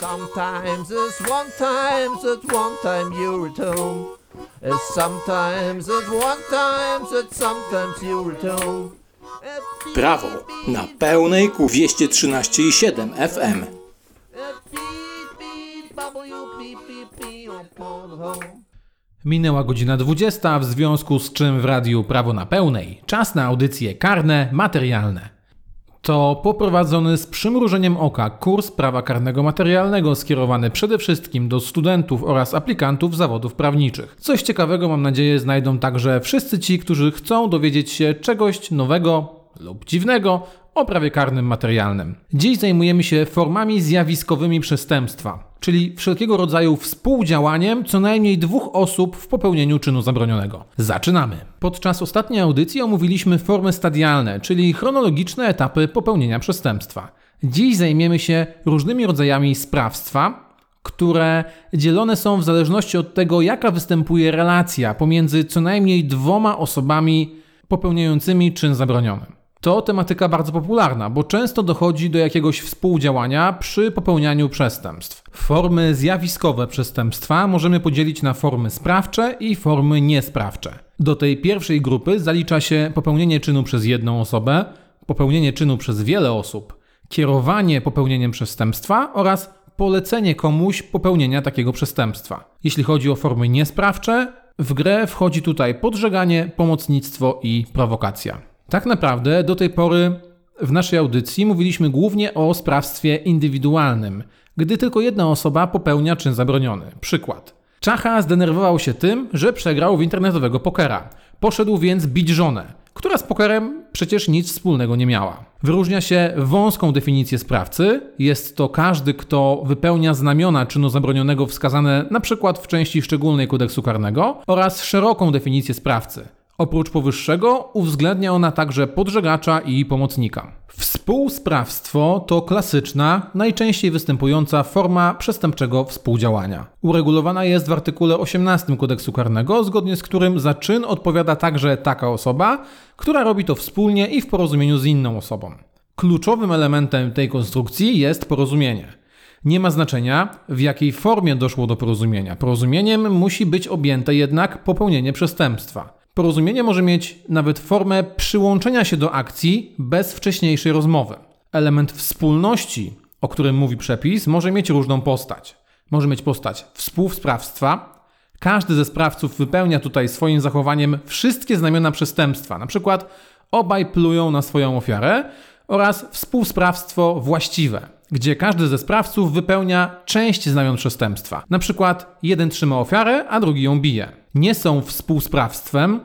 Sometimes it's one times it's one time you return. It's sometimes it's one times it's sometimes you return. Prawo na pełnej ku 213,7 FM. Minęła godzina 20, w związku z czym w radiu Prawo na Pełnej czas na audycje karne, materialne. To poprowadzony z przymrużeniem oka kurs prawa karnego materialnego skierowany przede wszystkim do studentów oraz aplikantów zawodów prawniczych. Coś ciekawego mam nadzieję znajdą także wszyscy ci, którzy chcą dowiedzieć się czegoś nowego lub dziwnego o prawie karnym materialnym. Dziś zajmujemy się formami zjawiskowymi przestępstwa, czyli wszelkiego rodzaju współdziałaniem co najmniej dwóch osób w popełnieniu czynu zabronionego. Zaczynamy. Podczas ostatniej audycji omówiliśmy formy stadialne, czyli chronologiczne etapy popełnienia przestępstwa. Dziś zajmiemy się różnymi rodzajami sprawstwa, które dzielone są w zależności od tego, jaka występuje relacja pomiędzy co najmniej dwoma osobami popełniającymi czyn zabroniony. To tematyka bardzo popularna, bo często dochodzi do jakiegoś współdziałania przy popełnianiu przestępstw. Formy zjawiskowe przestępstwa możemy podzielić na formy sprawcze i formy niesprawcze. Do tej pierwszej grupy zalicza się popełnienie czynu przez jedną osobę, popełnienie czynu przez wiele osób, kierowanie popełnieniem przestępstwa oraz polecenie komuś popełnienia takiego przestępstwa. Jeśli chodzi o formy niesprawcze, w grę wchodzi tutaj podżeganie, pomocnictwo i prowokacja. Tak naprawdę do tej pory w naszej audycji mówiliśmy głównie o sprawstwie indywidualnym, gdy tylko jedna osoba popełnia czyn zabroniony. Przykład. Czacha zdenerwował się tym, że przegrał w internetowego pokera. Poszedł więc bić żonę, która z pokerem przecież nic wspólnego nie miała. Wyróżnia się wąską definicję sprawcy. Jest to każdy, kto wypełnia znamiona czynu zabronionego wskazane np. w części szczególnej kodeksu karnego oraz szeroką definicję sprawcy. Oprócz powyższego uwzględnia ona także podżegacza i pomocnika. Współsprawstwo to klasyczna, najczęściej występująca forma przestępczego współdziałania. Uregulowana jest w artykule 18 kodeksu karnego, zgodnie z którym za czyn odpowiada także taka osoba, która robi to wspólnie i w porozumieniu z inną osobą. Kluczowym elementem tej konstrukcji jest porozumienie. Nie ma znaczenia, w jakiej formie doszło do porozumienia. Porozumieniem musi być objęte jednak popełnienie przestępstwa. Porozumienie może mieć nawet formę przyłączenia się do akcji bez wcześniejszej rozmowy. Element wspólności, o którym mówi przepis, może mieć różną postać. Może mieć postać współsprawstwa. Każdy ze sprawców wypełnia tutaj swoim zachowaniem wszystkie znamiona przestępstwa. Na przykład obaj plują na swoją ofiarę oraz współsprawstwo właściwe gdzie każdy ze sprawców wypełnia część znamion przestępstwa. Na przykład jeden trzyma ofiarę, a drugi ją bije. Nie są współsprawstwem.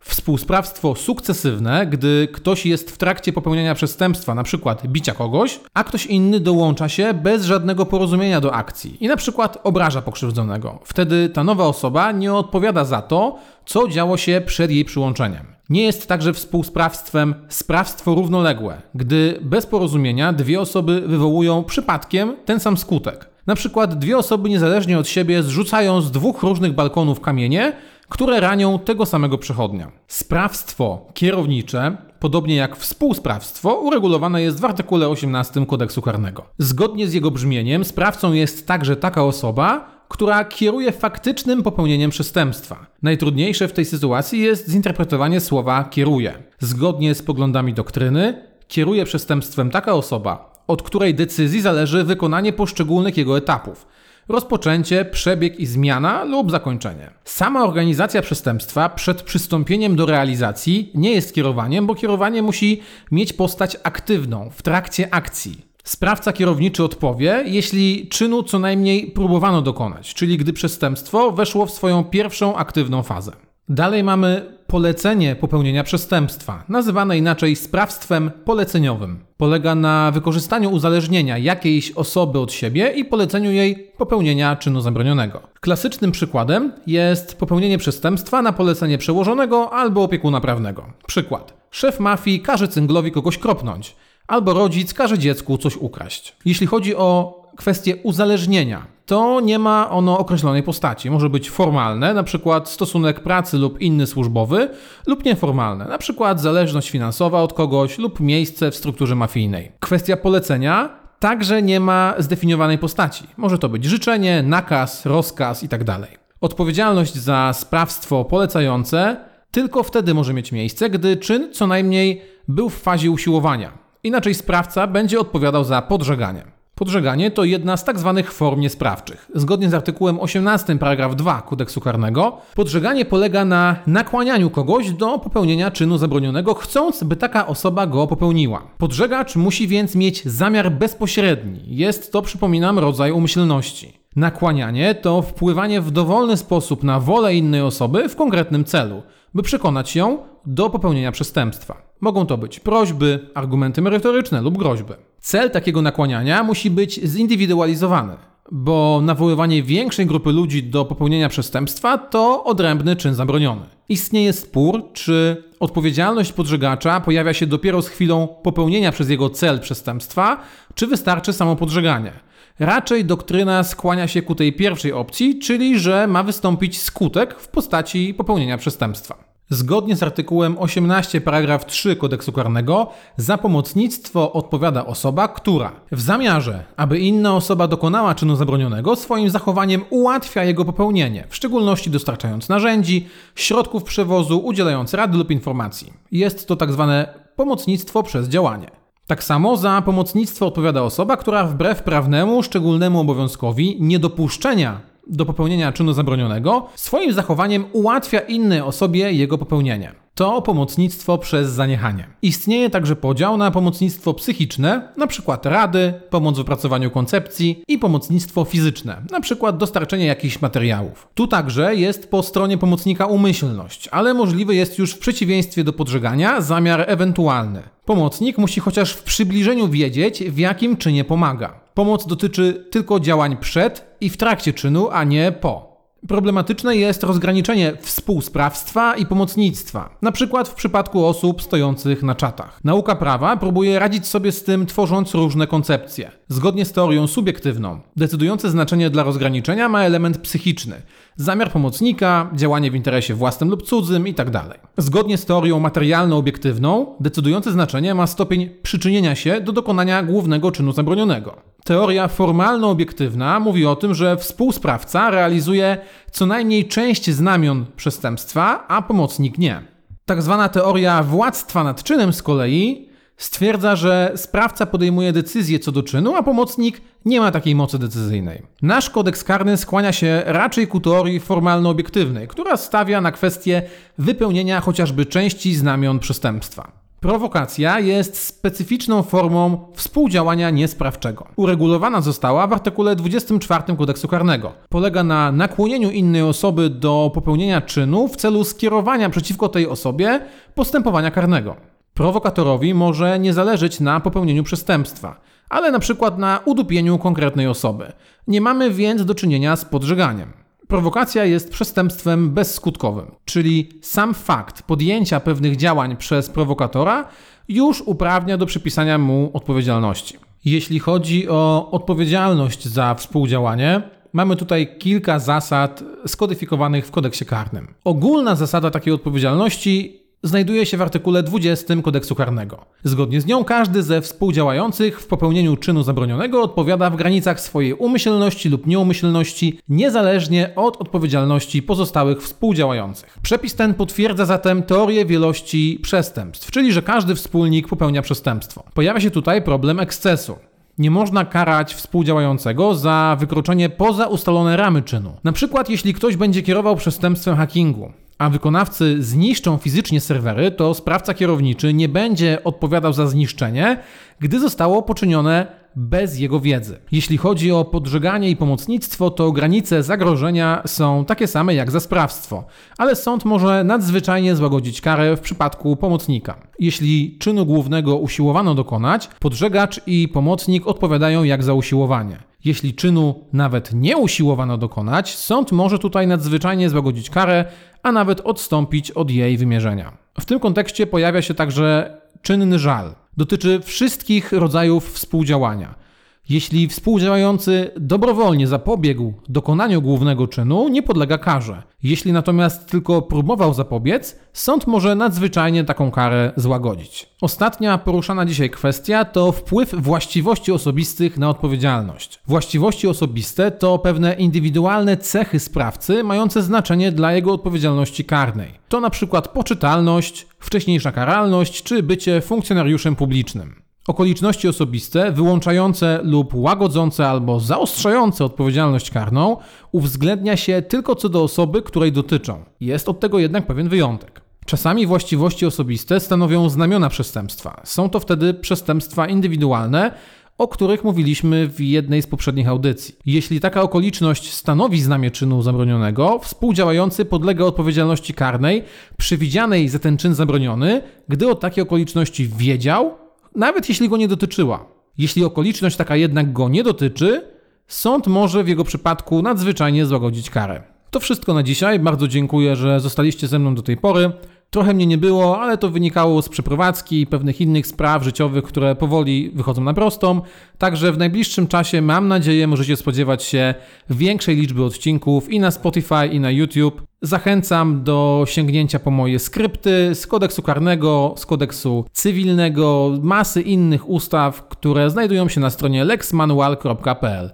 Współsprawstwo sukcesywne, gdy ktoś jest w trakcie popełniania przestępstwa, na przykład bicia kogoś, a ktoś inny dołącza się bez żadnego porozumienia do akcji i na przykład obraża pokrzywdzonego. Wtedy ta nowa osoba nie odpowiada za to, co działo się przed jej przyłączeniem. Nie jest także współsprawstwem sprawstwo równoległe, gdy bez porozumienia dwie osoby wywołują przypadkiem ten sam skutek. Na przykład dwie osoby niezależnie od siebie zrzucają z dwóch różnych balkonów kamienie, które ranią tego samego przechodnia. Sprawstwo kierownicze, podobnie jak współsprawstwo, uregulowane jest w artykule 18 kodeksu karnego. Zgodnie z jego brzmieniem, sprawcą jest także taka osoba, która kieruje faktycznym popełnieniem przestępstwa. Najtrudniejsze w tej sytuacji jest zinterpretowanie słowa kieruje. Zgodnie z poglądami doktryny, kieruje przestępstwem taka osoba, od której decyzji zależy wykonanie poszczególnych jego etapów. Rozpoczęcie, przebieg i zmiana lub zakończenie. Sama organizacja przestępstwa przed przystąpieniem do realizacji nie jest kierowaniem, bo kierowanie musi mieć postać aktywną w trakcie akcji. Sprawca kierowniczy odpowie, jeśli czynu co najmniej próbowano dokonać, czyli gdy przestępstwo weszło w swoją pierwszą aktywną fazę. Dalej mamy polecenie popełnienia przestępstwa, nazywane inaczej sprawstwem poleceniowym. Polega na wykorzystaniu uzależnienia jakiejś osoby od siebie i poleceniu jej popełnienia czynu zabronionego. Klasycznym przykładem jest popełnienie przestępstwa na polecenie przełożonego albo opiekuna prawnego. Przykład. Szef mafii każe cynglowi kogoś kropnąć albo rodzic każe dziecku coś ukraść. Jeśli chodzi o kwestię uzależnienia, to nie ma ono określonej postaci. Może być formalne, na przykład stosunek pracy lub inny służbowy, lub nieformalne, na przykład zależność finansowa od kogoś lub miejsce w strukturze mafijnej. Kwestia polecenia także nie ma zdefiniowanej postaci. Może to być życzenie, nakaz, rozkaz itd. Odpowiedzialność za sprawstwo polecające tylko wtedy może mieć miejsce, gdy czyn co najmniej był w fazie usiłowania. Inaczej sprawca będzie odpowiadał za podżeganie. Podżeganie to jedna z tak zwanych form niesprawczych. Zgodnie z artykułem 18 paragraf 2 kodeksu karnego, podżeganie polega na nakłanianiu kogoś do popełnienia czynu zabronionego, chcąc, by taka osoba go popełniła. Podżegacz musi więc mieć zamiar bezpośredni. Jest to, przypominam, rodzaj umyślności. Nakłanianie to wpływanie w dowolny sposób na wolę innej osoby w konkretnym celu, by przekonać ją do popełnienia przestępstwa. Mogą to być prośby, argumenty merytoryczne lub groźby. Cel takiego nakłaniania musi być zindywidualizowany, bo nawoływanie większej grupy ludzi do popełnienia przestępstwa to odrębny czyn zabroniony. Istnieje spór, czy odpowiedzialność podżegacza pojawia się dopiero z chwilą popełnienia przez jego cel przestępstwa, czy wystarczy samo podżeganie. Raczej doktryna skłania się ku tej pierwszej opcji, czyli że ma wystąpić skutek w postaci popełnienia przestępstwa. Zgodnie z artykułem 18 paragraf 3 kodeksu karnego za pomocnictwo odpowiada osoba, która w zamiarze, aby inna osoba dokonała czynu zabronionego, swoim zachowaniem ułatwia jego popełnienie, w szczególności dostarczając narzędzi, środków przewozu, udzielając rady lub informacji. Jest to tak zwane pomocnictwo przez działanie. Tak samo za pomocnictwo odpowiada osoba, która wbrew prawnemu, szczególnemu obowiązkowi niedopuszczenia do popełnienia czynu zabronionego, swoim zachowaniem ułatwia innej osobie jego popełnienie. To pomocnictwo przez zaniechanie. Istnieje także podział na pomocnictwo psychiczne, np. rady, pomoc w opracowaniu koncepcji i pomocnictwo fizyczne, np. dostarczenie jakichś materiałów. Tu także jest po stronie pomocnika umyślność, ale możliwy jest już w przeciwieństwie do podżegania zamiar ewentualny. Pomocnik musi chociaż w przybliżeniu wiedzieć, w jakim czynie pomaga. Pomoc dotyczy tylko działań przed i w trakcie czynu, a nie po. Problematyczne jest rozgraniczenie współsprawstwa i pomocnictwa, na przykład w przypadku osób stojących na czatach. Nauka prawa próbuje radzić sobie z tym, tworząc różne koncepcje. Zgodnie z teorią subiektywną, decydujące znaczenie dla rozgraniczenia ma element psychiczny, zamiar pomocnika, działanie w interesie własnym lub cudzym itd. Tak Zgodnie z teorią materialno-obiektywną, decydujące znaczenie ma stopień przyczynienia się do dokonania głównego czynu zabronionego. Teoria formalno-obiektywna mówi o tym, że współsprawca realizuje co najmniej część znamion przestępstwa, a pomocnik nie. Tak zwana teoria władztwa nad czynem z kolei stwierdza, że sprawca podejmuje decyzję co do czynu, a pomocnik nie ma takiej mocy decyzyjnej. Nasz kodeks karny skłania się raczej ku teorii formalno-obiektywnej, która stawia na kwestię wypełnienia chociażby części znamion przestępstwa. Prowokacja jest specyficzną formą współdziałania niesprawczego. Uregulowana została w artykule 24 kodeksu karnego. Polega na nakłonieniu innej osoby do popełnienia czynu w celu skierowania przeciwko tej osobie postępowania karnego. Prowokatorowi może nie zależeć na popełnieniu przestępstwa, ale na przykład na udupieniu konkretnej osoby. Nie mamy więc do czynienia z podżeganiem. Prowokacja jest przestępstwem bezskutkowym, czyli sam fakt podjęcia pewnych działań przez prowokatora już uprawnia do przypisania mu odpowiedzialności. Jeśli chodzi o odpowiedzialność za współdziałanie, mamy tutaj kilka zasad skodyfikowanych w kodeksie karnym. Ogólna zasada takiej odpowiedzialności znajduje się w artykule 20 kodeksu karnego. Zgodnie z nią każdy ze współdziałających w popełnieniu czynu zabronionego odpowiada w granicach swojej umyślności lub nieumyślności, niezależnie od odpowiedzialności pozostałych współdziałających. Przepis ten potwierdza zatem teorię wielości przestępstw, czyli że każdy wspólnik popełnia przestępstwo. Pojawia się tutaj problem ekscesu. Nie można karać współdziałającego za wykroczenie poza ustalone ramy czynu. Na przykład, jeśli ktoś będzie kierował przestępstwem hackingu, a wykonawcy zniszczą fizycznie serwery, to sprawca kierowniczy nie będzie odpowiadał za zniszczenie, gdy zostało poczynione bez jego wiedzy. Jeśli chodzi o podżeganie i pomocnictwo, to granice zagrożenia są takie same jak za sprawstwo, ale sąd może nadzwyczajnie złagodzić karę w przypadku pomocnika. Jeśli czynu głównego usiłowano dokonać, podżegacz i pomocnik odpowiadają jak za usiłowanie. Jeśli czynu nawet nie usiłowano dokonać, sąd może tutaj nadzwyczajnie złagodzić karę, a nawet odstąpić od jej wymierzenia. W tym kontekście pojawia się także czynny żal. Dotyczy wszystkich rodzajów współdziałania. Jeśli współdziałający dobrowolnie zapobiegł dokonaniu głównego czynu, nie podlega karze. Jeśli natomiast tylko próbował zapobiec, sąd może nadzwyczajnie taką karę złagodzić. Ostatnia poruszana dzisiaj kwestia to wpływ właściwości osobistych na odpowiedzialność. Właściwości osobiste to pewne indywidualne cechy sprawcy mające znaczenie dla jego odpowiedzialności karnej. To na przykład poczytalność, wcześniejsza karalność czy bycie funkcjonariuszem publicznym. Okoliczności osobiste wyłączające lub łagodzące albo zaostrzające odpowiedzialność karną uwzględnia się tylko co do osoby, której dotyczą. Jest od tego jednak pewien wyjątek. Czasami właściwości osobiste stanowią znamiona przestępstwa. Są to wtedy przestępstwa indywidualne, o których mówiliśmy w jednej z poprzednich audycji. Jeśli taka okoliczność stanowi znamię czynu zabronionego, współdziałający podlega odpowiedzialności karnej przewidzianej za ten czyn zabroniony, gdy o takiej okoliczności wiedział, nawet jeśli go nie dotyczyła. Jeśli okoliczność taka jednak go nie dotyczy, sąd może w jego przypadku nadzwyczajnie złagodzić karę. To wszystko na dzisiaj. Bardzo dziękuję, że zostaliście ze mną do tej pory. Trochę mnie nie było, ale to wynikało z przeprowadzki i pewnych innych spraw życiowych, które powoli wychodzą na prostą. Także w najbliższym czasie, mam nadzieję, możecie spodziewać się większej liczby odcinków i na Spotify, i na YouTube. Zachęcam do sięgnięcia po moje skrypty z kodeksu karnego, z kodeksu cywilnego, masy innych ustaw, które znajdują się na stronie lexmanual.pl.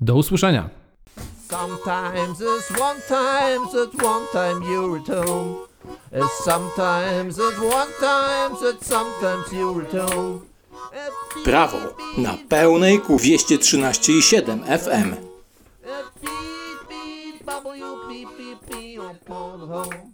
Do usłyszenia. Sometimes it's one it's one time home. It's sometimes it's one time, it's sometimes you're at home. Prawo na pełnej ku 213,7 FM. Beep, beep, bubble, you beep, beep, beep, on home.